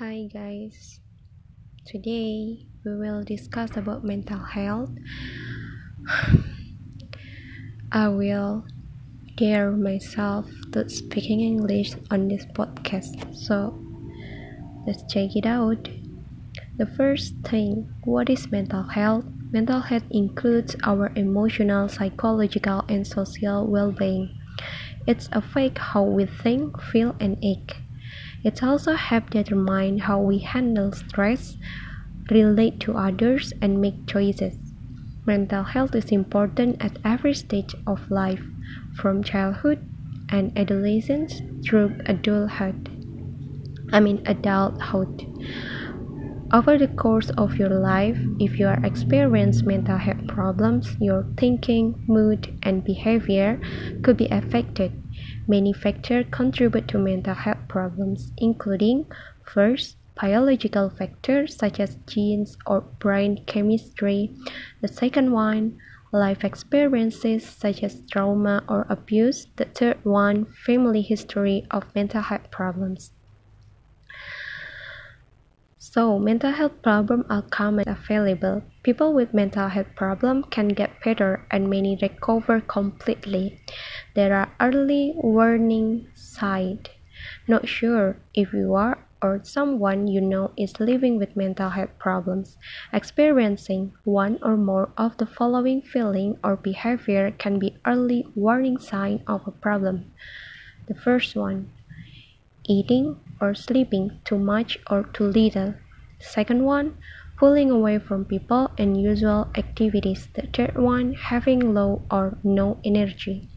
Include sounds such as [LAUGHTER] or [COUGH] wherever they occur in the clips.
Hi guys. Today we will discuss about mental health. [SIGHS] I will dare myself to speaking English on this podcast. So let's check it out. The first thing, what is mental health? Mental health includes our emotional, psychological, and social well-being. It's affect how we think, feel, and act. It also helps determine how we handle stress, relate to others, and make choices. Mental health is important at every stage of life, from childhood and adolescence through adulthood. I mean adulthood. Over the course of your life, if you are experiencing mental health problems, your thinking, mood, and behavior could be affected. Many factors contribute to mental health problems, including first, biological factors such as genes or brain chemistry. The second one, life experiences such as trauma or abuse. The third one, family history of mental health problems. So, mental health problems are common and available. People with mental health problems can get better and many recover completely. There are early warning signs. Not sure if you are or someone you know is living with mental health problems. Experiencing one or more of the following feeling or behavior can be early warning sign of a problem. The first one, eating or sleeping too much or too little. Second one, pulling away from people and usual activities. The third one, having low or no energy.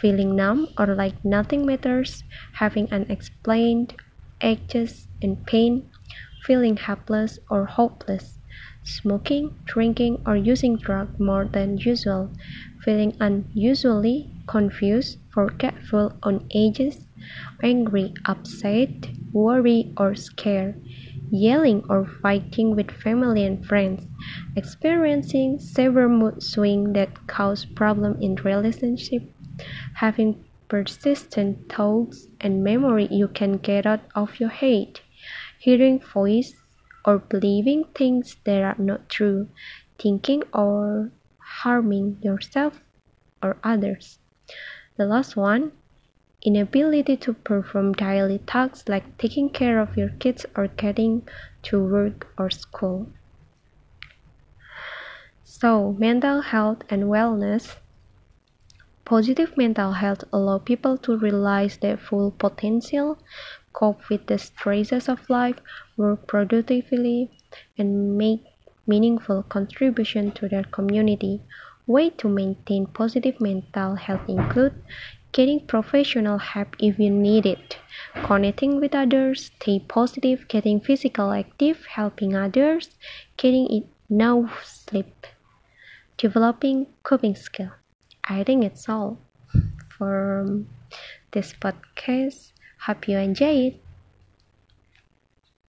Feeling numb or like nothing matters, having unexplained aches and pain, feeling helpless or hopeless, smoking, drinking, or using drugs more than usual, feeling unusually confused, forgetful on ages, angry, upset, worried, or scared, yelling or fighting with family and friends, experiencing severe mood swings that cause problems in relationship, having persistent thoughts and memory you can get out of your head, hearing voice or believing things that are not true, thinking or harming yourself or others. The last one, inability to perform daily tasks like taking care of your kids or getting to work or school. So, mental health and wellness. Positive mental health allow people to realize their full potential, cope with the stresses of life, work productively, and make meaningful contribution to their community. Way to maintain positive mental health include getting professional help if you need it, connecting with others, stay positive, getting physical active, helping others, getting enough sleep, developing coping skill. I think it's all for this podcast. Hope you enjoy it.